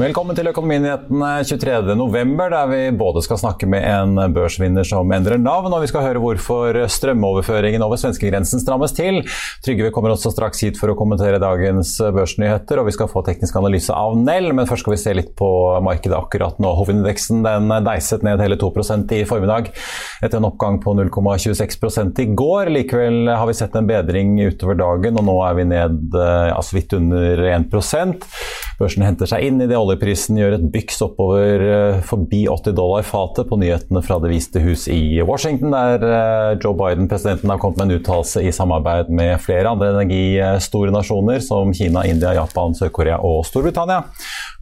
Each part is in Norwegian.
Velkommen til Økonominyhetene 23.11, der vi både skal snakke med en børsvinner som endrer navn, og vi skal høre hvorfor strømoverføringen over svenskegrensen strammes til. Trygve kommer også straks hit for å kommentere dagens børsnyheter, og vi skal få teknisk analyse av Nell. Men først skal vi se litt på markedet akkurat nå. Hovedindeksen den deiset ned hele 2% i formiddag etter en oppgang på 0,26 i går. Likevel har vi sett en bedring utover dagen, og nå er vi ned ja, så vidt under 1 Børsen henter seg inn i det oljeprisen gjør et byks oppover eh, forbi 80 dollar fatet på nyhetene fra Det hvite hus i Washington, der eh, Joe Biden, presidenten, har kommet med en uttalelse i samarbeid med flere andre energistore nasjoner, som Kina, India, Japan, Sør-Korea og Storbritannia,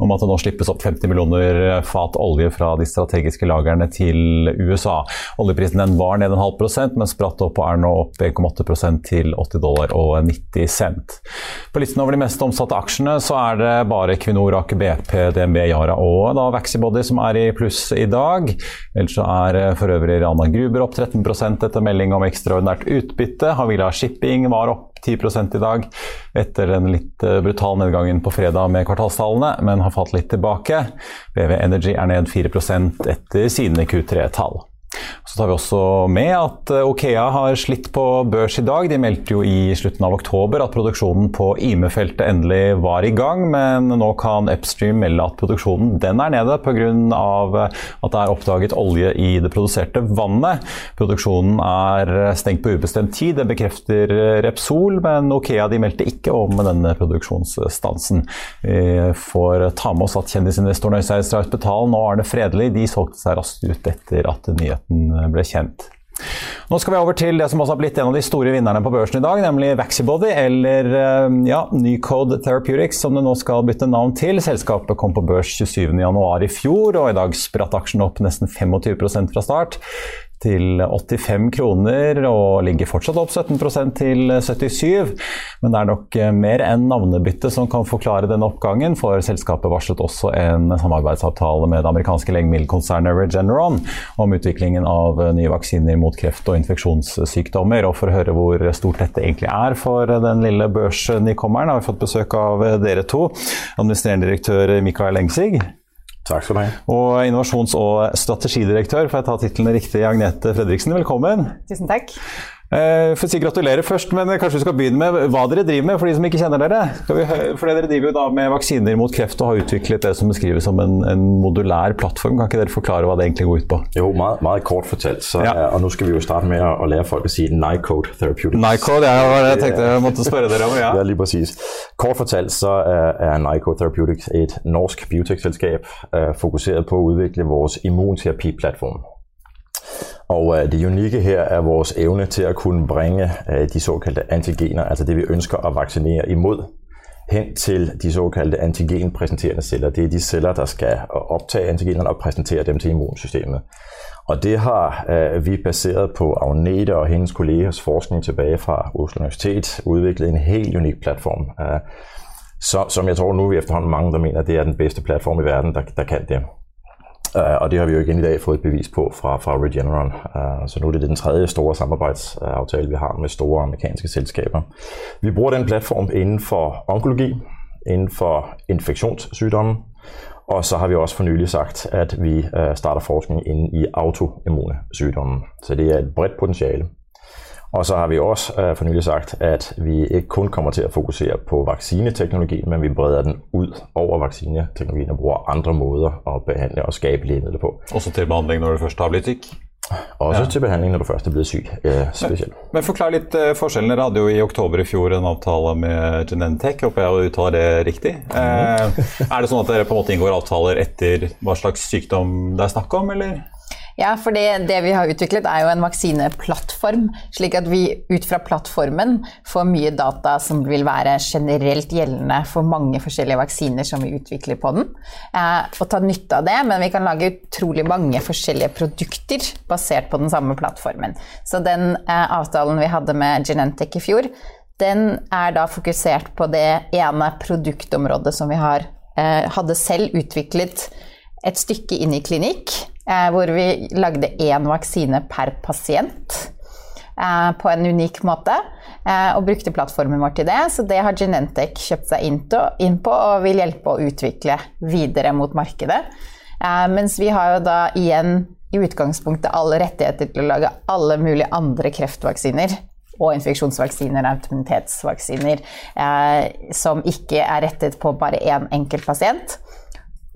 om at det nå slippes opp 50 millioner fat olje fra de strategiske lagrene til USA. Oljeprisen den var ned en halv prosent, men spratt opp og er nå opp 1,8 til 80 dollar og 90 cent. På listen over de mest omsatte aksjene så er det bare bare Equinor, Aker BP, DNB, Yara og da Vaxibody som er i pluss i dag. Ellers så er eh, for øvrig Rana Gruber opp 13% etter melding om ekstraordinært utbytte. Havila Shipping var opp 10 i dag etter den litt brutale nedgangen på fredag med kvartalstallene, men har falt litt tilbake. BV Energy er ned 4 etter sine Q3-tall. Så tar vi også med at eh, Okea har slitt på børs i dag. De meldte jo i slutten av oktober at produksjonen på Yme-feltet endelig var i gang, men nå kan Upstream melde at produksjonen den er nede pga. at det er oppdaget olje i det produserte vannet. Produksjonen er stengt på ubestemt tid, det bekrefter Repsol, men Okea de meldte ikke om denne produksjonsstansen. Vi får ta med oss at kjendisinvestoren Øystein Strauss Betal nå Arne Fredelig de solgte seg raskt ut etter at nyheten nyheten ble kjent. Nå skal vi over til det som også har blitt en av de store vinnerne på børsen i dag, nemlig Vaxibody, eller eh, ja, Nycode Therapeutics, som det nå skal bytte navn til. Selskapet kom på børs 27.1 i fjor, og i dag spratt aksjen opp nesten 25% fra start til 85 kroner og ligger fortsatt opp 17% til 77. Men det er nok eh, mer enn navnebytte som kan forklare denne oppgangen, for selskapet varslet også en samarbeidsavtale med det amerikanske legemiddelkonsernet Regeneron om utviklingen av eh, nye vaksiner mot kreft og infeksjonssykdommer. Og for å høre hvor stort dette egentlig er for den lille børsnykommeren, har vi fått besøk av dere to. Administrerende direktør Mikael Engsig. Takk skal du ha. Og innovasjons- og strategidirektør, får jeg ta titlene riktig, Agnete Fredriksen, velkommen. Tusen takk. Eh, får si gratulerer først, men kanskje vi skal begynne med hva dere driver med, for de som ikke kjenner dere. Vi, for Dere driver jo da med vaksiner mot kreft og har utviklet det som beskrives som en, en, modulær plattform. Kan ikke dere forklare hva det egentlig går ut på? Jo, meget, meget kort fortalt. Så, ja. Og nå skal vi jo starte med å, lære folk å si Nycode Therapeutics. Nycode, ja, jeg tenkte jeg måtte spørre dere om. Ja, ja lige precis. Kort fortalt så er Nycode Therapeutics et norsk biotekselskap uh, fokusert på å utvikle vår immunterapiplattform. Og øh, det unikke her er vores evne til at kunne bringe øh, de såkaldte antigener, altså det vi ønsker at vaccinere imod, hen til de såkaldte antigenpræsenterende celler. Det er de celler, der skal optage antigenerne og præsentere dem til immunsystemet. Og det har øh, vi baseret på Agnete og hendes kollegers forskning tilbage fra Oslo Universitet udviklet en helt unik platform, som jeg tror nu vi efterhånden mange, der mener, det er den bedste platform i verden, der kan det. Uh, og det har vi jo igen i dag fået et bevis på fra, fra Regeneron. Uh, så nu er det den tredje store samarbejdsaftale, vi har med store amerikanske selskaber. Vi bruger den platform inden for onkologi, inden for infektionssygdomme, Og så har vi også for nylig sagt, at vi uh, starter forskning inden i autoimmune sygdomme. Så det er et bredt potentiale. Og så har vi også øh, for nylig sagt, at vi ikke kun kommer til at fokusere på vaccineteknologi, men vi breder den ud over vaccineteknologien og bruger andre måder at behandle og skabe lægemidler på. Også til behandling når du først har blitt syk? Også ja. til behandling når du først er blevet syg, eh, spesielt. Men, men forklar litt eh, forskjellen. Dere hadde jo i oktober i fjor en avtale med Genentech. Håper jeg uttaler det riktig. Eh, er det sånn at dere på en måte inngår avtaler etter hva slags sykdom det er snakk om, eller? Ja, for det, det, vi har utviklet er jo en vaksineplattform, slik at vi ut fra plattformen får mye data som vil være generelt gjeldende for mange forskjellige vaksiner som vi utvikler på den. Eh, og ta nytte av det, men vi kan lage utrolig mange forskjellige produkter basert på den samme plattformen. Så den eh, avtalen vi hadde med Genentech i fjor, den er da fokusert på det ene produktområdet som vi har, eh, hadde selv utviklet et stykke inn i klinikk hvor vi lagde én vaksine per pasient eh, på en unik måte. Eh, og brukte plattformen vår til det, så det har Genentech kjøpt seg inn på og vil hjelpe å utvikle videre mot markedet. Mens vi har jo da igjen i utgangspunktet alle rettigheter til å lage alle mulige andre kreftvaksiner og infeksjonsvaksiner, og eh, som ikke er rettet på bare én enkelt pasient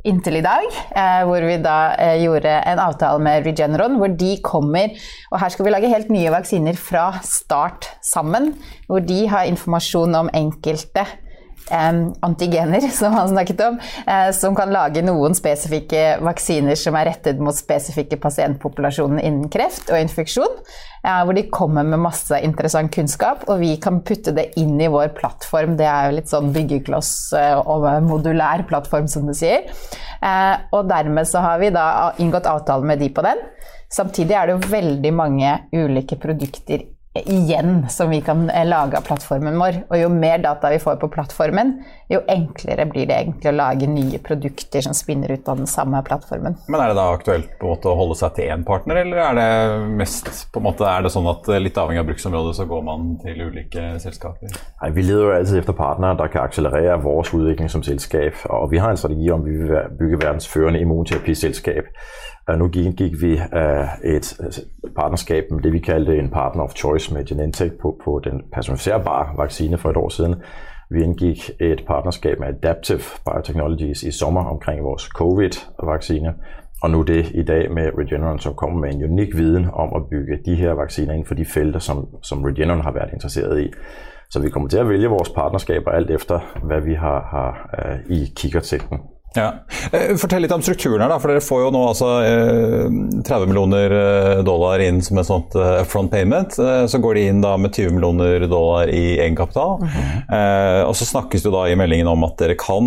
inntil i dag, eh, hvor vi da eh, gjorde en avtale med Regeneron, hvor de kommer Og her skal vi lage helt nye vaksiner fra start sammen, hvor de har informasjon om enkelte antigener, som han snakket om, eh, som kan lage noen spesifikke vaksiner som er rettet mot spesifikke pasientpopulasjoner innen kreft og infeksjon. Hvor de kommer med masse interessant kunnskap, og vi kan putte det inn i vår plattform. Det er jo litt sånn byggekloss eh, og modulær plattform, som du sier. Eh, og dermed så har vi da inngått avtale med de på den. Samtidig er det jo veldig mange ulike produkter igjen som vi kan eh, lage av plattformen vår. Og jo mer data vi får på plattformen, jo enklere blir det egentlig å lage nye produkter som spinner ut av den samme plattformen. Men er det da aktuelt på en måte å holde seg til én partner, eller er det mest på en måte, er det sånn at litt avhengig av bruksområdet så går man til ulike selskaper? Nei, vi leder jo alltid etter partnere der kan akselerere vår utvikling som selskap. Og vi har en strategi om vi vil bygge verdens førende immunterapiselskap. Nå indgik vi et partnerskab med det vi kaldte en partner of choice med Genentech på, på den personificerbare vaccine for et år siden. Vi indgik et partnerskab med Adaptive Biotechnologies i sommer omkring vores covid-vaccine, og nu det i dag med Regeneron, som kommer med en unik viden om at bygge de her vacciner inden for de felter, som, som Regeneron har været interesseret i. Så vi kommer til at vælge vores partnerskaber alt efter, hvad vi har, har uh, i kikkertægten. Ja. Eh, fortell litt om strukturen her, da, for dere får jo nå altså 30 eh, millioner eh, dollar inn som et sånt front payment. Så går de inn da med 20 millioner dollar i egenkapital. Mm -hmm. Og så snakkes det da i meldingen om at dere kan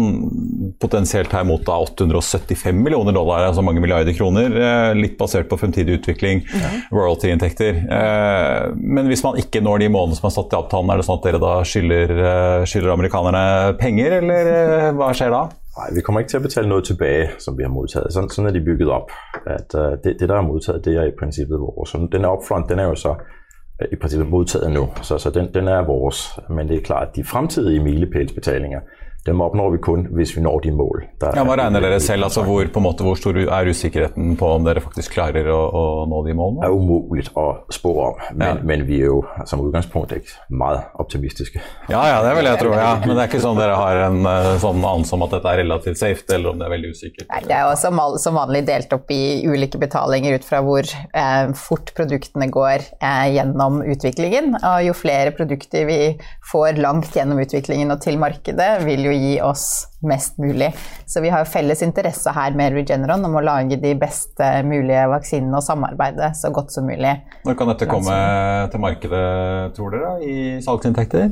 potensielt ta imot da 875 millioner dollar, altså mange milliarder kroner, litt basert på fremtidig utvikling, mm -hmm. royalty-inntekter. Men hvis man ikke når de månedene som er satt i avtalen, er det sånn at dere da skylder, skylder amerikanerne penger, eller hva skjer da? Nej, vi kommer ikke til at betale noget tilbage, som vi har modtaget. Sådan, sådan er de bygget op. At uh, det, det, der er modtaget, det er i princippet vores. Så den upfront, den er jo så uh, i princippet modtaget nu. Så, så den, den er vores. Men det er klart, at de fremtidige milepælsbetalinger, dem oppnår vi kun hvis vi når de mål. ja, Hva regner dere selv? Altså hvor, på en måte, hvor stor er usikkerheten på om dere faktisk klarer å, å nå de målene? Det er umulig å spå om, men, ja. men, vi er jo som utgangspunkt meget optimistiske. Ja, ja, det vil jeg tro. ja. Men det er ikke sånn dere har en eh, sånn anelse om at dette er relativt safe, eller om det er veldig usikkert? Nei, det er jo som, som vanlig delt opp i ulike betalinger ut fra hvor eh, fort produktene går eh, gjennom utviklingen. Og jo flere produkter vi får langt gjennom utviklingen og til markedet, vil jo gi oss mest mulig. Så vi har jo felles interesse her med Regeneron om å lage de beste mulige vaksinene og samarbeide så godt som mulig. Når kan dette komme til markedet, tror dere, i salgsinntekter?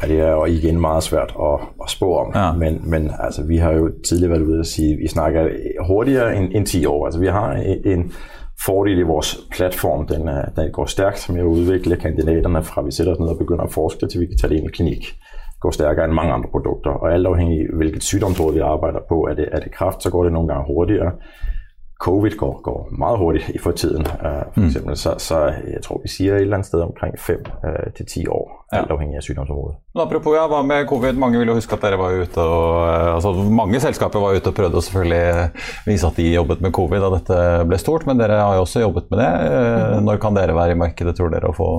Ja, det er jo igjen veldig svært å, å spå om. Ja. Men, men altså, vi har jo tidligere vært ute og si vi snakker hurtigere enn ti år. Altså, vi har en fordel i vores platform. Den, den går sterkt med å utvikle kandidatene fra vi setter oss ned og begynner å forske, til vi kan ta det inn i klinikk går stærkere end mange andre produkter. Og alt afhængig af hvilket sygdomsråd vi arbejder på, er det, er det kraft, så går det nogle gange hurtigere. covid går, går meget hurtigt i fortiden, uh, for eksempel, mm. så, så jeg tror, vi siger et eller andet sted omkring 5 uh, til 10 år, ja. alt afhængig af sygdomsområdet. Men apropos, ja, var med covid? Mange ville jo huske at dere var ute og altså Mange selskaper var ute og prøvde å selvfølgelig vise at de jobbet med covid da dette ble stort, men dere har jo også jobbet med det. Når kan dere være i markedet, tror dere, å få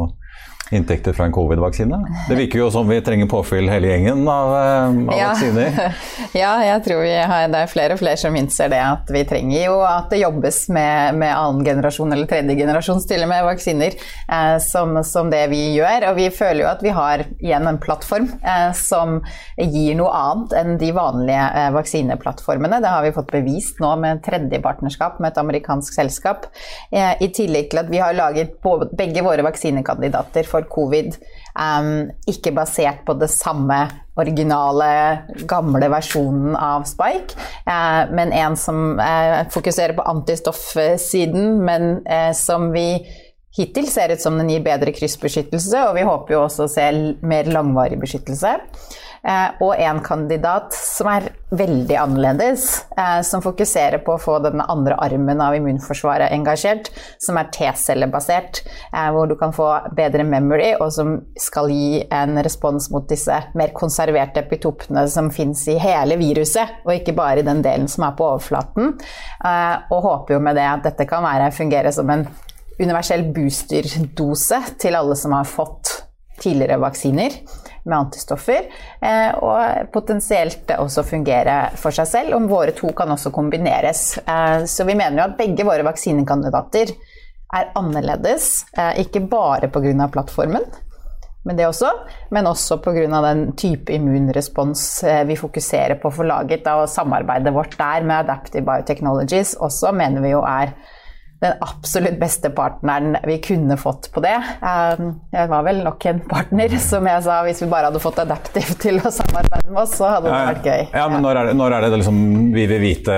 inntekter fra en covid-vaksine? Det virker jo som vi trenger påfyll hele gjengen av, av ja. vaksiner. ja, jeg tror har, det er flere og flere som innser det at vi trenger jo at det jobbes med, med annen generasjon eller tredje generasjon til og med vaksiner eh, som, som, det vi gjør. Og vi føler jo at vi har igjen en plattform eh, som gir noe annet enn de vanlige eh, vaksineplattformene. Det har vi fått bevist nå med tredje partnerskap med et amerikansk selskap. Eh, I tillegg til at vi har laget begge våre vaksinekandidater for covid. Um, ikke basert på det samme originale, gamle versjonen av Spike, uh, men en som uh, fokuserer på antistoffsiden, men uh, som vi hittil ser ut som den gir bedre kryssbeskyttelse, og vi håper jo også å se mer langvarig beskyttelse. Eh, og en kandidat som er veldig annerledes, eh, som fokuserer på å få den andre armen av immunforsvaret engasjert, som er T-cellebasert, eh, hvor du kan få bedre memory, og som skal gi en respons mot disse mer konserverte epitopene som fins i hele viruset, og ikke bare i den delen som er på overflaten. Og håper jo med det at dette kan være, fungere som en universell boosterdose til alle som har fått tidligere vaksiner med antistoffer, eh, og potensielt også fungere for seg selv. Og våre to kan også kombineres. Eh, så vi mener jo at begge våre vaksinekandidater er annerledes, eh, ikke bare pga. plattformen, men det også, men også pga. den type immunrespons vi fokuserer på for laget. Og samarbeidet vårt der med Adaptive Biotechnologies også mener vi jo er den absolutt beste partneren vi kunne fått på det. Ehm, jeg var vel nok en partner, som jeg sa. Hvis vi bare hadde fått Adaptive til å samarbeide med oss, så hadde det vært gøy. Ja, men Når er det, når er det liksom, vi vil vite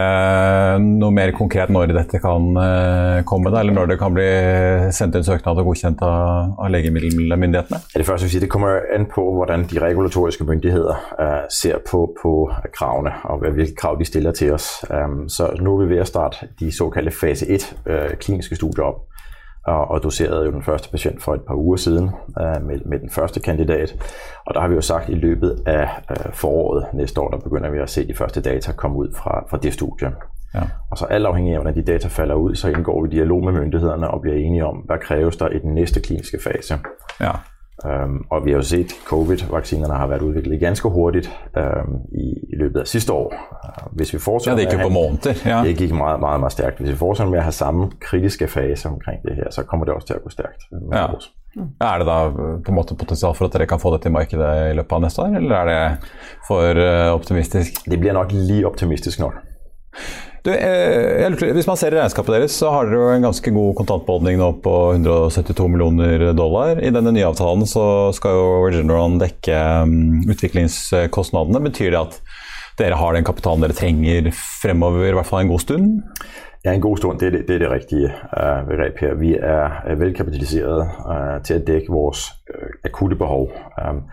noe mer konkret når dette kan uh, komme? Da, eller når det kan bli sendt inn søknad og godkjent av, av legemiddelmyndighetene? Det første vil si, det kommer an på hvordan de regulatoriske myndigheter uh, ser på, på, kravene, og hvilke krav de stiller til oss. Um, så nå er vi ved å starte de såkalte fase 1. Kliniske studier op, og, og doserede jo den første patient for et par uger siden øh, med, med den første kandidat. Og der har vi jo sagt, at i løbet af øh, foråret næste år, der begynder vi at se de første data komme ud fra, fra det studie. Ja. Og så alt afhængig af, hvordan de data falder ud, så indgår vi dialog med myndighederne og bliver enige om, hvad kræves der i den næste kliniske fase. Ja. Um, og vi har jo set, at covid-vaccinerne har været udviklet ganske hurtigt øhm, i, i løbet af sidste år. Uh, hvis vi fortsætter ja, det gik på måneder. Ja. Det gik meget, meget, meget stærkt. Hvis vi fortsætter med at have samme kritiske fase omkring det her, så kommer det også til at gå stærkt. Ja. Er det da på en måte potensial for at dere kan få dette til markedet i løpet av neste år, eller er det for øh, optimistisk? Det blir nok lige optimistisk nok. Du, eh, hvis man ser i regnskapet deres, så har dere jo en ganske god kontantbeholdning nå på 172 millioner dollar. I denne nye avtalen så skal jo Regeneron dekke um, utviklingskostnadene. Betyr det at dere har den kapitalen dere trenger fremover, i hvert fall en god stund? Ja, en god stund, det er det, det, er det rigtige uh, begrep her. Vi er velkapitaliseret uh, til å dække vores akutte behov. Um,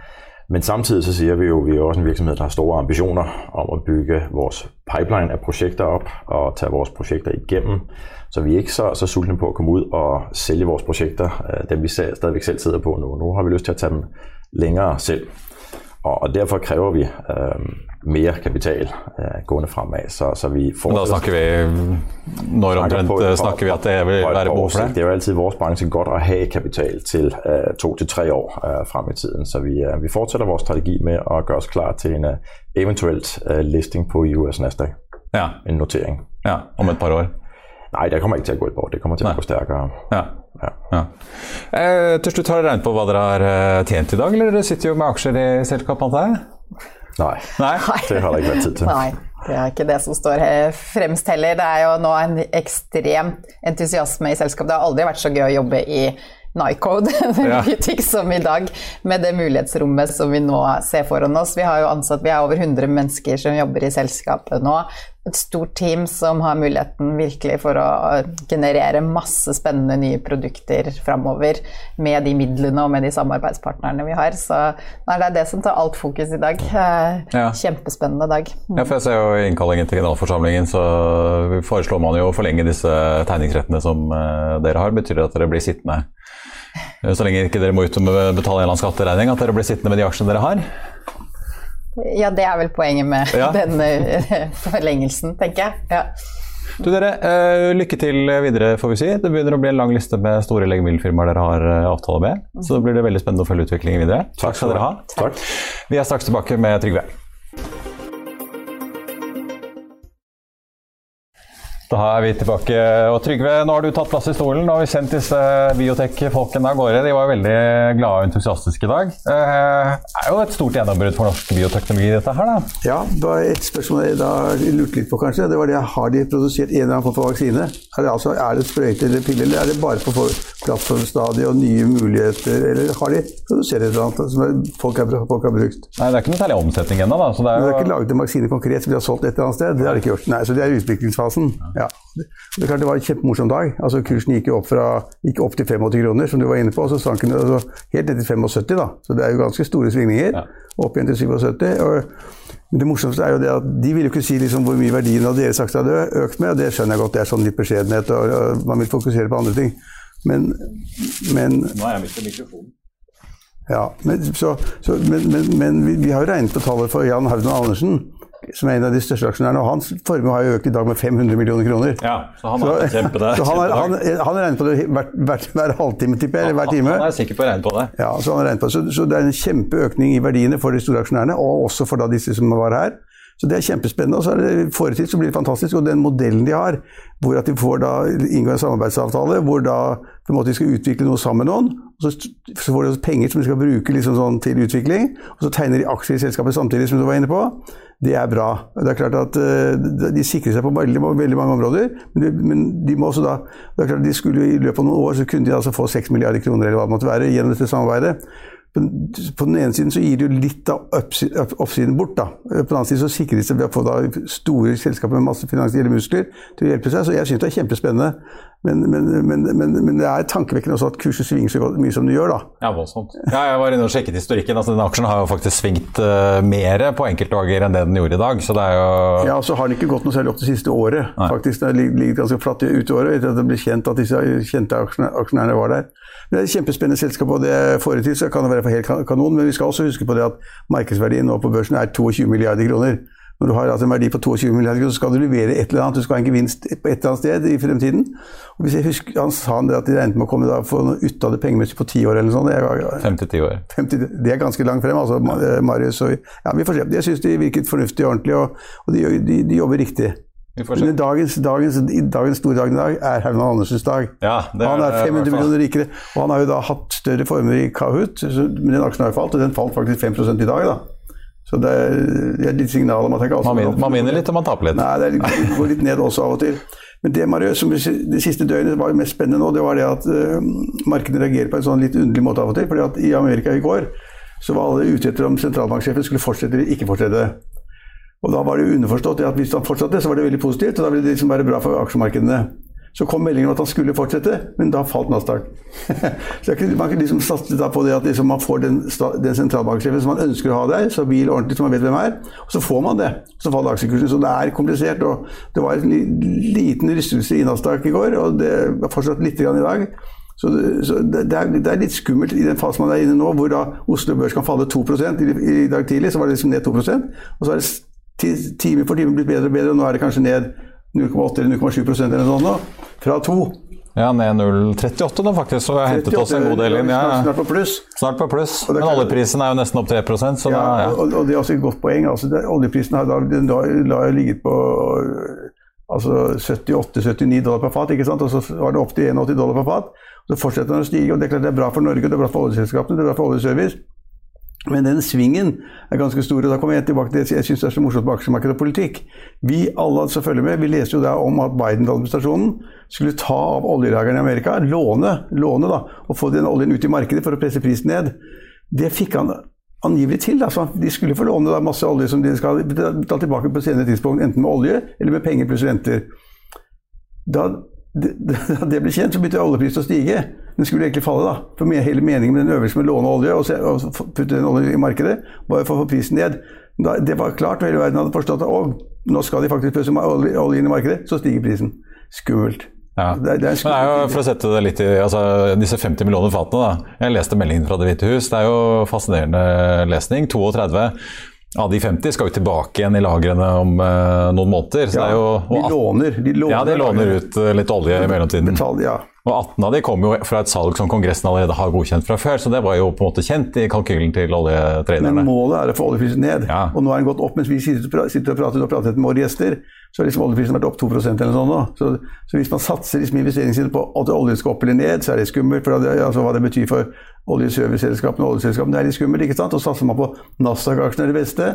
men samtidig så siger vi jo, at vi er også en virksomhed, der har store ambitioner om at bygge vores pipeline af projekter op og tage vores projekter igennem. Så vi er ikke så, så sultne på at komme ud og sælge vores projekter, øh, dem vi stadigvæk selv sidder på nu. Nu har vi lyst til at tage dem længere selv. Og, og derfor kræver vi øh, mere kapital øh, gående fremad, så, så vi får... Da snakker vi når omtrent på, øh, snakker vi at det vil være behov for det? Det er jo altid vores branche godt at have kapital til øh, to til tre år øh, frem i tiden, så vi, øh, vi fortsætter vores strategi med at gøre os klar til en uh, eventuelt uh, listing på US Nasdaq. Ja. En notering. Ja, om et par år. Nei, det kommer ikke til å gå et år. Det kommer til Nei. å gå sterkere. Ja. Ja. Ja. Eh, til slutt, har dere regnet på hva dere har tjent i dag, eller dere sitter jo med aksjer i selskapet? Nei. Nei, det har jeg ikke vært tid til. Nei, det er ikke det som står fremst heller. Det er jo nå en ekstrem entusiasme i selskapet. Det har aldri vært så gøy å jobbe i Nycode butikk ja. som i dag, med det mulighetsrommet som vi nå ser foran oss. Vi har jo ansatt, vi er over 100 mennesker som jobber i selskapet nå. Et stort team som har muligheten virkelig for å generere masse spennende nye produkter framover med de midlene og med de samarbeidspartnerne vi har. Så nei, det er det som tar alt fokus i dag. Ja. Kjempespennende dag. Mm. Ja, for jeg ser jo i innkallingen til generalforsamlingen så foreslår man jo å forlenge disse tegningsrettene som eh, dere har. Betyr det at dere blir sittende så lenge ikke dere må ut og betale en eller annen skatteregning, at dere blir sittende med de aksjene dere har? Ja, det er vel poenget med ja. denne eh, forlengelsen, tenker jeg. Ja. Du dere, uh, Lykke til videre, får vi si. Det begynner å bli en lang liste med store legemiddelfirmaer dere har uh, avtale med. Så det blir det veldig spennende å følge utviklingen videre. Takk skal dere ha. Takk. Vi er straks tilbake med Trygve. Da er vi tilbake. Og Trygve, nå har du tatt plass i stolen. Nå har vi sendt disse biotek-folkene av gårde. De var veldig glade og entusiastiske i dag. Det eh, er jo et stort gjennombrudd for norsk bioteknologi, dette her, da? Ja, det var et spørsmål jeg da lurte litt på, kanskje. Det var det, Har de produsert en eller annen form for vaksine? Er det, altså, er det sprøyte eller piller, eller er det bare på plattformstadiet og nye muligheter? Eller har de produsert et eller annet som folk har, folk har brukt? Nei, det er ikke noe særlig omsetning ennå, da. Så det er, jo... det er ikke laget en vaksine konkret som de har solgt et eller annet sted? Det har de ikke gjort. Nei, så det er utviklingsfasen. Ja. Det det, det var en kjempemorsom dag. Altså Kursen gikk jo opp, fra, gikk opp til 85 kroner, som du var inne på, og så sank den altså, helt ned til 75. da. Så det er jo ganske store svingninger. Ja. Opp igjen til 77. Og, det morsomste er jo det at de vil jo ikke si liksom hvor mye verdien av deres aksjer hadde økt med, og det skjønner jeg godt. Det er sånn litt beskjedenhet, og, og man vil fokusere på andre ting. Men, men Nå har jeg mistet mikrofonen. Ja, men, så, så, men, men, vi, vi, har jo regnet på tallet for Jan Hauden Andersen som er en av de største aksjonærene, og hans formue har jo økt i dag med 500 millioner kroner. Ja, Så han har kjempe det. Så han, har, han, han regner på det hver, hver, hver halvtime, tipper jeg, eller hver time. Han er sikker på å regne på det. Ja, Så han på det. Så, så, det er en kjempeøkning i verdiene for de store aksjonærene, og også for da disse som var her. Så det er kjempespennende. Og så er det foretid som blir det fantastisk. Og den modellen de har, hvor at de får da inngå en samarbeidsavtale, hvor da på en måte de skal utvikle noe sammen med noen, og så, får de penger som de skal bruke liksom sånn til utvikling, og så tegner de aksjer i selskapet samtidig, som du var inne på. Det er bra. Det er klart at uh, De sikrer seg på veldig, veldig mange områder, men de, men de, må også da det er klart at de skulle I løpet av noen år så kunne de altså få 6 milliarder kroner eller hva det måtte være, gjennom dette samarbeidet. På den ene siden så gir det jo litt av oppsiden bort. da. På den andre siden så sikrer de seg ved å få da store selskaper med masse finansielle muskler til å hjelpe seg. Så jeg syns det er kjempespennende. Men, men, men, men, det er tankevekkende også at kurset svinger så mye som det gjør, da. Ja, voldsomt. Ja, jeg var inne og sjekket historikken. altså Denne aksjen har jo faktisk svingt uh, mer på enkeltdager enn det den gjorde i dag. Så det er jo Ja, så har den ikke gått noe særlig opp det siste året. Nei. faktisk. Den har ligget ganske flatt ut i året etter at det ble kjent at disse kjente aksjonærene var der. Det er et kjempespennende selskap, og det forrige så kan det være helt kanon. Men vi skal også huske på det at markedsverdien nå på børsen er 22 milliarder kroner. Når du har altså en verdi på 22 milliarder kroner, så skal du levere et eller annet. Du skal ha en gevinst på et eller annet sted i fremtiden. Og hvis jeg husker, Han sa han det at de regnet med å komme da, få ut av det pengemessig på ti år eller noe sånt. Fem til ti år. 50, det er ganske langt frem, altså. Marius. Og, ja, vi får se. Jeg syns de virket fornuftig og ordentlig, og, og de, de, de, jobber riktig. Dagens, dagens, dagens, store dag i dag er Herman Andersens dag. Ja, er, han er 500 millioner rikere. Og han har jo da hatt større former i Kahoot, men den aksjen har falt, og den falt faktisk 5 i dag. da. Så det er, det er litt signal om at jeg ikke man, vinner, man vinner litt og man taper litt. Nei, det går litt ned også av og til. Men det Marius, som det siste døgnet var mest spennende nå, det var det at uh, markedene reagerer på en sånn litt underlig måte av og til. fordi at i Amerika i går så var alle ute etter om sentralbanksjefen skulle fortsette eller ikke fortsette. Og da var det underforstått at hvis han fortsatte, så var det veldig positivt, og da ville det liksom være bra for aksjemarkedene. Så kom meldingen om at han skulle fortsette, men da falt Nasdaq. så Man kan liksom satse på det at liksom man får den, den sentralbanksjefen som man ønsker å ha der, så bil ordentlig som man vet hvem er, og så får man det. Så faller aksjekursen. Så det er komplisert. og Det var en liten rystelse i Nasdaq i går, og det er fortsatt litt i dag. Så, det, så det, er, det, er, litt skummelt i den fasen man er inne nå, hvor da Oslo Børs kan falle 2 I, I dag tidlig så var det liksom ned 2% og så er det time for time blitt bedre og bedre, og nå er det kanskje ned 0,8 eller 0,7% eller noe sånt fra 2. Ja, ned 0,38 nå faktisk, så vi har hentet oss en god del inn. Ja, snart på pluss. Snart på pluss. Men oljeprisen er jo nesten opp 3% så ja, da, ja. Og, og, det er også et godt poeng. Altså, det, oljeprisen har da, den da, da ligget på altså 78-79 dollar per fat, ikke sant? og så var det opp til 81 dollar per fat. Så fortsetter den å stige, og det er klart det er bra for Norge, det er bra for oljeselskapene, det er bra for oljeservice. Men den svingen er ganske stor. og Da kommer jeg tilbake til det jeg syns er så morsomt med aksjemarked og politikk. Vi alle som følger med, vi leser jo da om at Biden-administrasjonen skulle ta av oljelagrene i Amerika, låne, låne da, og få den oljen ut i markedet for å presse prisen ned. Det fikk han angivelig til. Altså, de skulle få låne da, masse olje som de skal betale tilbake på senere tidspunkt, enten med olje eller med penger pluss renter. Da da det ble kjent, så begynte oljeprisen å stige. Den skulle egentlig falle, da. For hele meningen med den øvelsen med å låne olje og, se, og putte den olje i markedet, var å få prisen ned. Da, det var klart, og hele verden hadde forstått at nå skal de faktisk pøse olje, olje inn i markedet, så stiger prisen. Skummelt. Ja. Det, det er Men det jo, for å sette det litt i altså, Disse 50 millioner fatene, da. Jeg leste meldingen fra Det hvite hus. Det er jo fascinerende lesning. 32 av de 50 skal jo tilbake igjen i lagrene om eh, noen måneder. Ja, jo, de, låner, de, låner, Ja, de låner ut uh, litt olje i mellomtiden. Betal, ja. Og 18 av de kom jo fra et salg som Kongressen allerede har godkjent fra før, så det var jo på en måte kjent i kalkylen til oljetraderne. Men målet er å få oljeprisen ned, ja. og nå er den gått opp mens vi sitter og prater og prater med våre gjester. Så har liksom oljeprisen vært opp 2% eller noe sånt nå. Så, så, hvis man satser liksom investeringene på at oljen skal opp eller ned, så er det skummelt. For det, altså, hva det betyr for oljeserviceselskapene og oljeselskapene, det er litt skummelt. ikke sant? Og satser man på Nasdaq-aksjene eller det beste,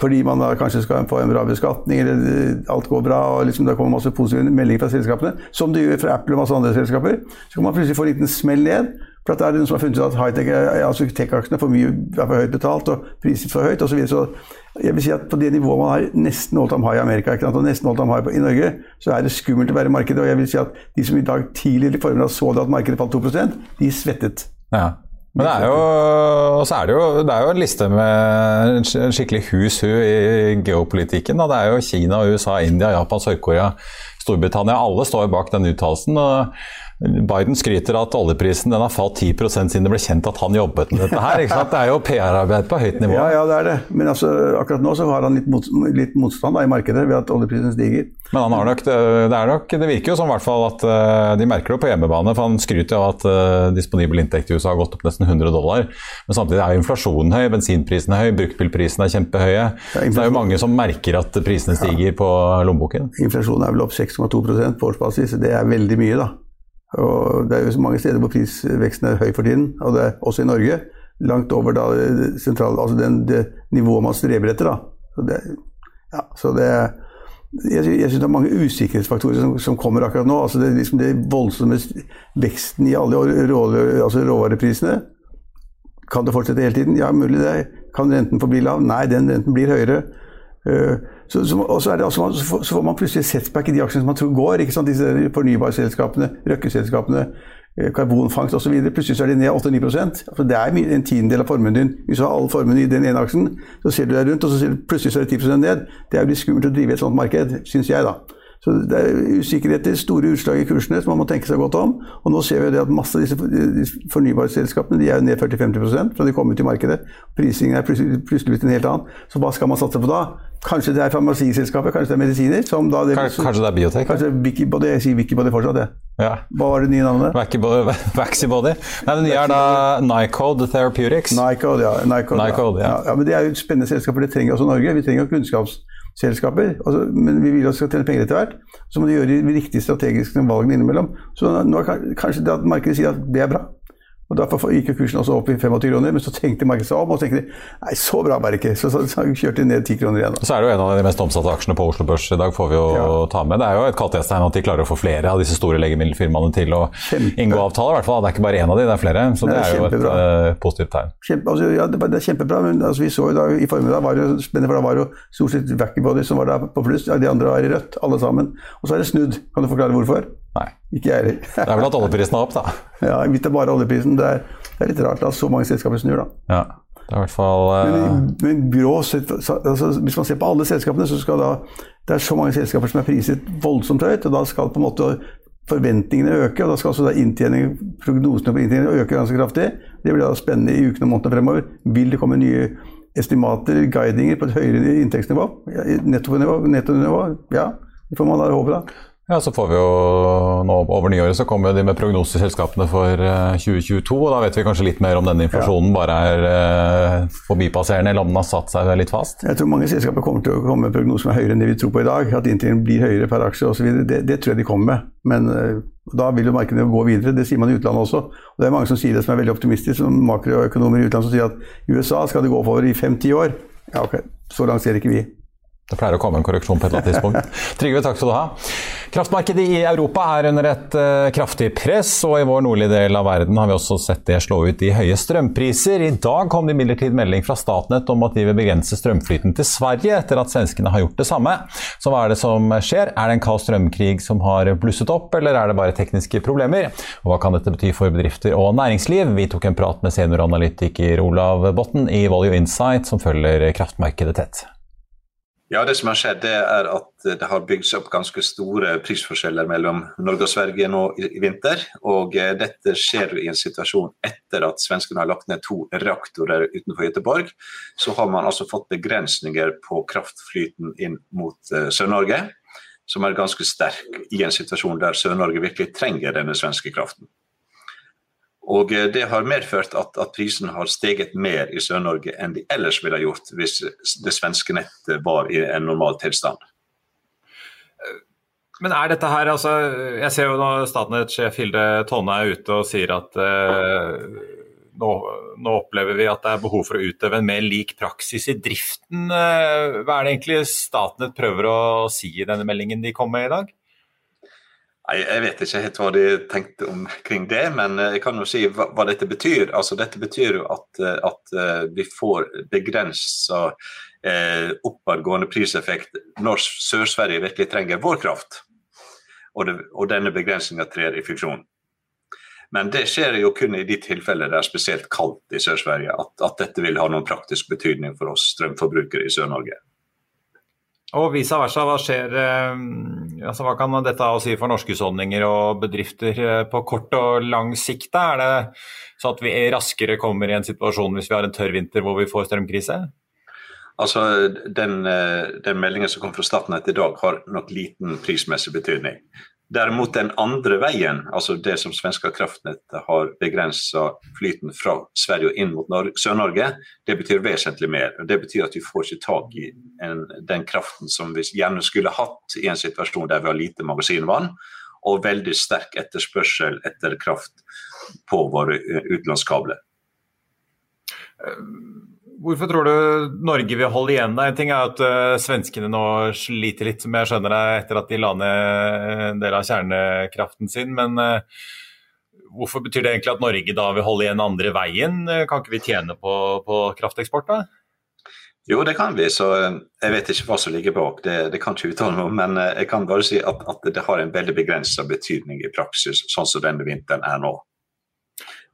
fordi man da kanskje skal få en bra beskatning, eller eh, alt går bra, og liksom det kommer masse positive meldinger fra selskapene, som det gjør fra Apple og masse andre selskaper, så kan man plutselig få en liten smell ned. For det er noen som har funnet ut at high-tech, altså tech-aksjene for mye, er for høyt betalt og priset for høyt osv. Så, så jeg vil si at på det nivået man har nesten all time high i Amerika og nesten all time high i Norge, så er det skummelt å være i markedet. Og jeg vil si at de som i dag tidligere i formiddag så det at markedet falt 2% de svettet. Ja. Men det er jo, er det, jo, det er jo en liste med en skikkelig hus hu i geopolitikken. Da. Det er jo Kina, USA, India, Japan, Sør-Korea, Storbritannia. Alle står bak den uttalelsen. Biden skryter at oljeprisen den har falt 10% siden det ble kjent at han jobbet med dette her. Det er jo PR-arbeid på høyt nivå. Ja, ja, det er det. Men altså, akkurat nå så har han litt, mot, litt motstand da, i markedet ved at oljeprisen stiger. Men han har nok, det, det, nok, det virker jo som hvert fall at uh, de merker det på hjemmebane. For han skryter av at uh, disponibel inntekt i USA har gått opp nesten 100 dollar. Men samtidig er jo inflasjonen høy, bensinprisen er høy, bruktbilprisene er kjempehøye. Ja, det er jo mange som merker at prisene stiger ja. på lommeboken. Inflasjonen er vel opp 6,2% på årsbasis. Det er veldig mye, da. Og det er jo så mange steder hvor prisveksten er høy for tiden, og det er også i Norge. Langt over da, sentral, altså den, det nivået man streber etter. Da. Så det, ja, så det jeg, jeg synes det er mange usikkerhetsfaktorer som, som kommer akkurat nå. altså det, liksom voldsomme veksten i alle rå, altså råvareprisene. Kan det fortsette hele tiden? Ja, mulig det. Kan renten forbli lav? Nei, den renten blir høyere. Uh, så, så, og så, det så, får, man plutselig setback i de aksjene som man tror går. ikke sant? Disse fornybarselskapene, røkkeselskapene, eh, karbonfangst osv. Plutselig så er de ned 8-9% altså Det er en tiendedel av formuen din. Hvis du har all formuen i den ene aksjen, så ser du deg rundt, og så ser du plutselig så er det 10% ned. Det er jo litt skummelt å drive et sånt marked, syns jeg, da. Så Det er usikkerheter, store utslag i kursene som man må tenke seg godt om. Og nå ser vi det at masse av disse fornybarselskapene de er ned 40-50 fra de kom ut i markedet. Prisingen er plutselig, blitt en helt annen. Så hva skal man satse på da? Kanskje det er farmasiselskapet, kanskje det er medisiner? Det, kanskje, det er biotek? Kanskje Wikibody, Jeg sier Wikibody fortsatt, jeg. Ja. Hva var det nye navnet? Vaxibody? Nei, det nye er da Nycode Therapeutics. Nycode, ja. Nycode, ja. ja. ja men Det er jo et spennende selskap, for det trenger også Norge. Vi trenger kunnskapsselskaper. Altså, men vi vil også tjene penger etter hvert. Så må de gjøre de riktige strategiske valgene innimellom. Så nå er kanskje det at markedet sier at det er bra. Og Derfor gikk kursen også opp i 25 kroner, men så tenkte markedet seg om og så tenkte de, nei, så bra var det ikke. Så, så, så kjørte de ned 10 kroner igjen. Så er det jo en av de mest omsatte aksjene på Oslo Børs i dag, får vi jo ja. ta med. Det er jo et kvalitetstegn at de klarer å få flere av disse store legemiddelfirmaene til å Kjempe. inngå avtaler. i hvert fall. Det er ikke bare én av de, det er flere. Så det, det er, jo et uh, positivt tegn. Kjempe, altså, ja, det, det, er kjempebra, men altså, vi så jo da i formiddag var det spennende, for da var det jo stort sett Wackybody som var der på pluss. De andre var i rødt, alle sammen. Og så er det snudd. Kan du forklare hvorfor? Nei. Ikke jeg heller. det er vel at oljeprisen er opp, da. Ja, hvis det er bare oljeprisen. Det er, det er litt rart at så mange selskaper snur, da. Ja, det er i hvert fall uh... Men, men grå, altså, Hvis man ser på alle selskapene, så skal da Det er så mange selskaper som er priset voldsomt høyt, og da skal på en måte forventningene øke, og da skal også da inntjening, prognosene på inntjening øke ganske kraftig. Det blir da spennende i ukene og månedene fremover. Vil det komme nye estimater, guidinger, på et høyere inntektsnivå? Nettonivå? nettonivå ja, det får man da håpe, da. Ja, så får vi jo nå Over nyåret så kommer de med prognoseselskapene for 2022. Eh, og Da vet vi kanskje litt mer om denne inflasjonen ja. bare er eh, forbipasserende, eller om den har satt seg litt fast? Jeg tror mange selskaper kommer til å komme med prognoser som er høyere enn det vi tror på i dag. At inntjeningen blir høyere per aksje osv. Det, det tror jeg de kommer med. Men eh, da vil jo markedene gå videre. Det sier man i utlandet også. Og det er mange som sier det som er veldig optimistisk, som makroøkonomer i utlandet som sier at i USA skal det gå oppover i fem-ti år. Ja, ok. Så langt ser ikke vi. Det pleier å komme en korreksjon på et eller annet tidspunkt. Trygve, takk skal du ha. Kraftmarkedet i Europa er under et uh, kraftig press, og i vår nordlige del av verden har vi også sett det slå ut i høye strømpriser. I dag kom det imidlertid melding fra Statnett om at de vil begrense strømflyten til Sverige, etter at svenskene har gjort det samme. Så hva er det som skjer? Er det en kald strømkrig som har blusset opp, eller er det bare tekniske problemer? Og hva kan dette bety for bedrifter og næringsliv? Vi tok en prat med senioranalytiker Olav Botten i Volue Insight, som følger kraftmarkedet tett. Ja, Det som har skjedd, det er at det har bygd seg opp ganske store prisforskjeller mellom Norge og Sverige nå i vinter. og eh, Dette skjer i en situasjon etter at svenskene har lagt ned to reaktorer utenfor Göteborg. Så har man altså fått begrensninger på kraftflyten inn mot uh, Sør-Norge, som er ganske sterk i en situasjon der Sør-Norge virkelig trenger denne svenske kraften. Og eh, Det har medført at, at prisen har steget mer i Sør-Norge enn de ellers ville gjort hvis det svenske nettet var i en normal tilstand. Men er dette her, altså, Jeg ser jo når Statnett-sjef Hilde Tonne er ute og sier at eh, nå, nå, opplever vi at det er behov for å utøve en mer lik praksis i driften. Eh, hva er det egentlig Statnett prøver å si i denne meldingen de kom med i dag? Nei, Jeg vet ikke helt hva de tenkte omkring det, men eh, jeg kan jo si hva, hva dette betyr. Altså, dette betyr jo at, eh, at eh, vi får begrensa eh, oppadgående priseffekt når Sør-Sverige virkelig trenger vår kraft. Og, det, og denne begrensninga trer i funksjon. Men det skjer jo kun i de tilfeller det er spesielt kaldt i Sør-Sverige at, at dette vil ha noen praktisk betydning for oss strømforbrukere i Sør-Norge. Og vice versa, hva skjer eh, altså Hva kan dette si for norske husholdninger og bedrifter eh, på kort og lang sikt? Er det så at vi raskere kommer i en situasjon hvis vi har en tørr vinter hvor vi får strømkrise? Altså, Den, eh, den meldingen som kom fra Statnett i dag har nok liten prismessig betydning. Derimot den andre veien, altså det som svenska kraftnettet har begrensa flyten fra Sverige og inn mot Sør-Norge, det betyr vesentlig mer. Det betyr at vi får ikke tak i en, den kraften som vi gjerne skulle hatt i en situasjon der vi har lite magasinvann og veldig sterk etterspørsel etter kraft på våre utenlandskabler. Hvorfor tror du Norge vil holde igjen? En ting er at uh, svenskene nå sliter litt, som jeg skjønner deg, etter at de la ned en del av kjernekraften sin. Men uh, hvorfor betyr det egentlig at Norge da vil holde igjen andre veien? Kan ikke vi tjene på, på krafteksport, da? Jo, det kan vi. så Jeg vet ikke hva som ligger bak, det, det kan ikke uttale meg om. Men eh, jeg kan bare si at, at det har en veldig begrensa betydning i praksis, sånn som denne vinteren er nå.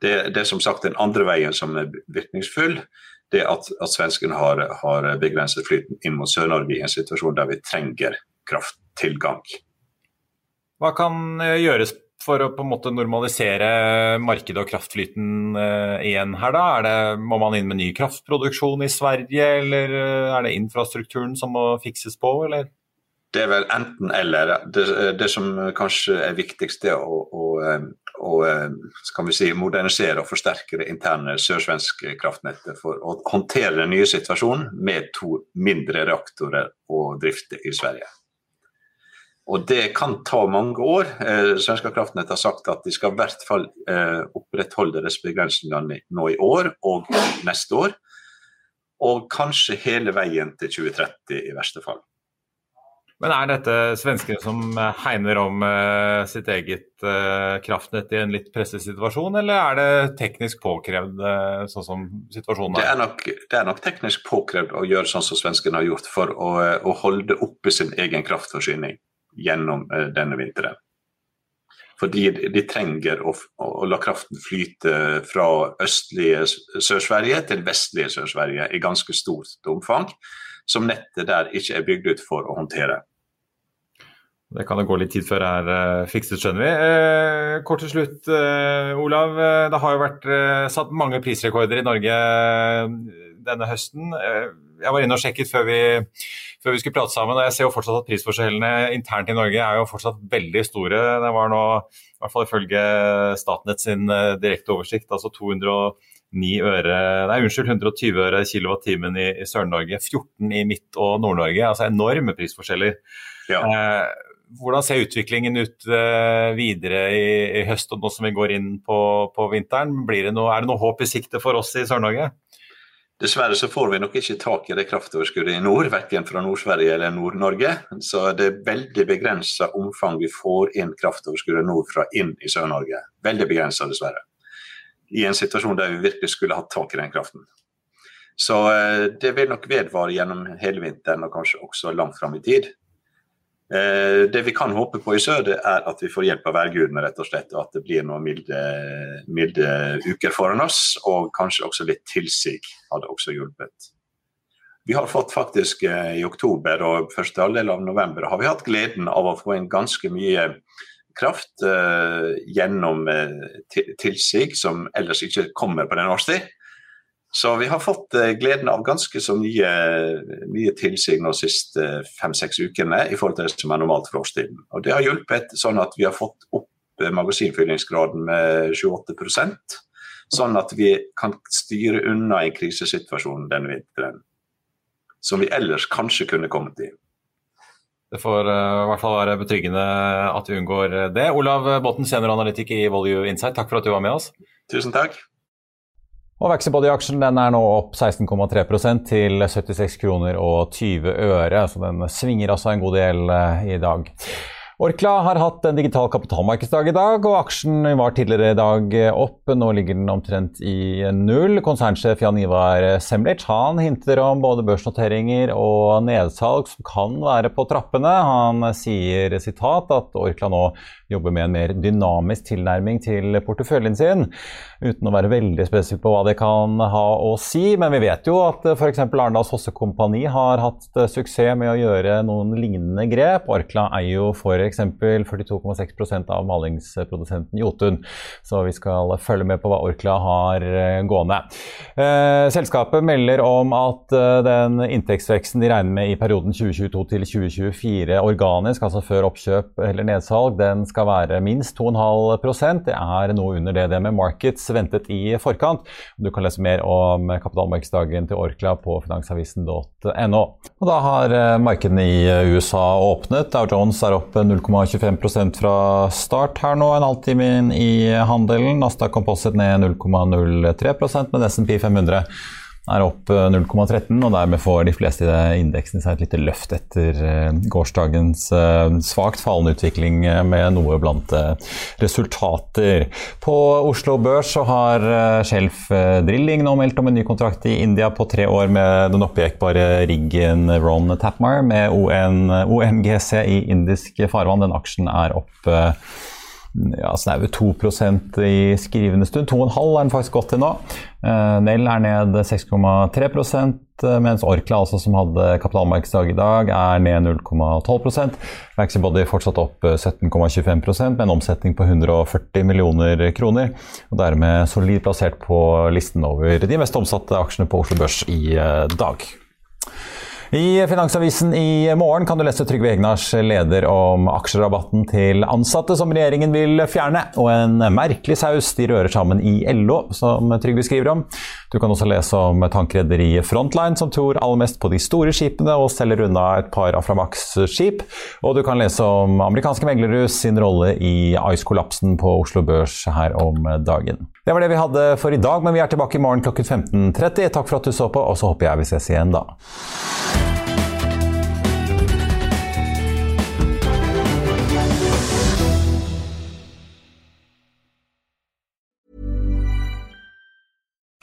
Det, det, er som sagt den andre veien som er virkningsfull det at, at svenskene har, har, begrenset flyten inn mot Sør-Norge i en situasjon der vi trenger krafttilgang. Hva kan eh, gjøres for å på en måte normalisere markedet og kraftflyten uh, igjen her, da? Det, må man inn med ny kraftproduksjon i Sverige, eller eh, er det infrastrukturen som må fikses på, eller? Det er vel enten eller. Det, det som kanskje er viktigst, er å, å, og skal vi si, modernisere og forsterke det interne sørsvenske kraftnettet for å håndtere den nye situasjonen med to mindre reaktorer å drifte i Sverige. Og Det kan ta mange år. Eh, Svenska kraftnett har sagt at de skal i hvert fall eh, opprettholde disse begrensningene nå i år og neste år. Og kanskje hele veien til 2030 i verste fall. Men er dette svenskene som eh, hegner om uh, sitt eget uh, kraftnett i en litt presset situasjon, eller er det teknisk påkrevd sånn som situasjonen er? Det er, nok, det er nok teknisk påkrevd å gjøre sånn som svenskene har gjort for å, å holde oppe sin egen kraftforsyning gjennom denne vinteren. Fordi de trenger å, å la kraften flyte fra østlige Sør-Sverige til vestlige Sør-Sverige i ganske stort omfang, som nettet der ikke er bygd ut for å håndtere. Det kan jo gå litt tid før det er uh, fikset, skjønner vi. Uh, kort til slutt, uh, Olav. det har jo vært satt mange prisrekorder i Norge denne høsten. jeg var inne og sjekket før vi, før vi, skulle prate sammen, og jeg ser jo fortsatt at prisforskjellene internt i Norge er jo fortsatt veldig store. Det var nå, i hvert fall ifølge Statnett sin direkte oversikt, altså 209 øre, nei, unnskyld, 120 øre kilowattimen i, i Sør-Norge, 14 i Midt- og Nord-Norge. Altså enorme prisforskjeller. Ja. Eh, hvordan ser utviklingen ut uh, videre i, i, høst og nå som vi går inn på, på vinteren? Det noe, er det noe håp i sikte for oss i Sør-Norge? Dessverre så får vi nok ikke tak i det kraftoverskuddet i nord, verken fra Nord-Sverige eller Nord-Norge. Så det er veldig begrensa omfang vi får inn kraftoverskuddet nordfra inn i Sør-Norge. Veldig begrensa, dessverre. I en situasjon der vi virkelig skulle hatt tak i den kraften. Så eh, det vil nok vedvare gjennom hele vinteren og kanskje også langt fram i tid. Eh, det vi kan håpe på i sør, det er at vi får hjelp av værgudene, rett og slett. Og at det blir noen milde, milde, uker foran oss, og kanskje også litt tilsig hadde også hjulpet. Vi har fått faktisk eh, i oktober og første halvdel av november har vi hatt gleden av å få inn ganske mye kraft eh, gjennom eh, tilsig som ellers ikke kommer på den årstid. Så vi har fått eh, gleden av ganske så mye, mye tilsig de siste fem-seks ukene i forhold til det som er normalt for årstiden. Og Det har hjulpet sånn at vi har fått opp eh, magasinfyllingsgraden med 28% Sånn at vi kan styre unna en krisesituasjon denne vinteren. Som vi ellers kanskje kunne kommet i. Det får uh, i hvert fall være betryggende at vi unngår det. Olav Botten, senioranalytiker i Volue Insight, takk for at du var med oss. Tusen takk. Og Vaxibody-aksjen er nå opp 16,3% til 76 kroner og 20 øre, så den svinger altså en god del eh, i dag. Orkla har hatt en digital kapitalmarkedsdag i dag, og aksjen var tidligere i dag opp. Nå ligger den omtrent i null. Konsernsjef Jan Ivar Semlitsch han hinter om både børsnoteringer og nedsalg som kan være på trappene. Han sier sitat at Orkla nå jobber med en mer dynamisk tilnærming til porteføljen sin, uten å være veldig spesifikk på hva det kan ha å si. Men vi vet jo at f.eks. Arendals Fosse Kompani har hatt suksess med å gjøre noen lignende grep. Orkla eier jo for f.eks. 42,6% av malingsprodusenten Jotun. Så vi skal følge med på hva Orkla har eh, gående. Eh, selskapet melder om at eh, den inntektsveksten de regner med i perioden 2022 til 2024 organisk, altså før oppkjøp eller nedsalg, den skal være minst 2,5 Det er noe under det med Markets ventet i forkant. Du kan lese mer om kapitalmarkedsdagen til Orkla på finansavisen.no. Da har markedene i USA åpnet. Dow Jones er opp 0, 0,25% fra start her nå, en halvtime inn i handelen. Nasdaq Composite ned 0,03% men SMP 500 er opp 0,13, eh, og dermed får de fleste indeksene seg et lite løft etter eh, gårsdagens eh, svakt fallende utvikling med noe blant resultater. På Oslo Børs så har Shelf Drilling nå meldt om en ny kontrakt i India på tre år med den oppjekbare riggen Ron Tapmar med ON, OMGC i indisk farvann. Den aksjen er opp ja, snaue 2% i skrivende stund. 2,5 er den faktisk gått til nå. Uh, Nell er ned 6,3 eh, mens Orkla, altså, som hadde kapitalmarkedsdag i dag, er ned 0,12% Vaxibody fortsatt opp 17,25 eh, med en omsetning på 140 millioner kroner. og Dermed solid plassert på listen over de mest omsatte aksjene på Oslo Børs i dag. I Finansavisen i morgen kan du lese Trygve Egnars leder om aksjerabatten til ansatte som regjeringen vil fjerne, og en merkelig saus de rører sammen i LO, som Trygve skriver om. Du kan også lese om tankrederiet Frontline, som tror aller mest på de store skipene og selger unna et par Aframax-skip. Og du kan lese om amerikanske meglerhus sin rolle i Ice-kollapsen på Oslo Børs her om dagen. Det var det vi hadde for i dag, men vi er tilbake i morgen klokken 15.30. Takk for at du så på, og så håper jeg vi ses igjen da.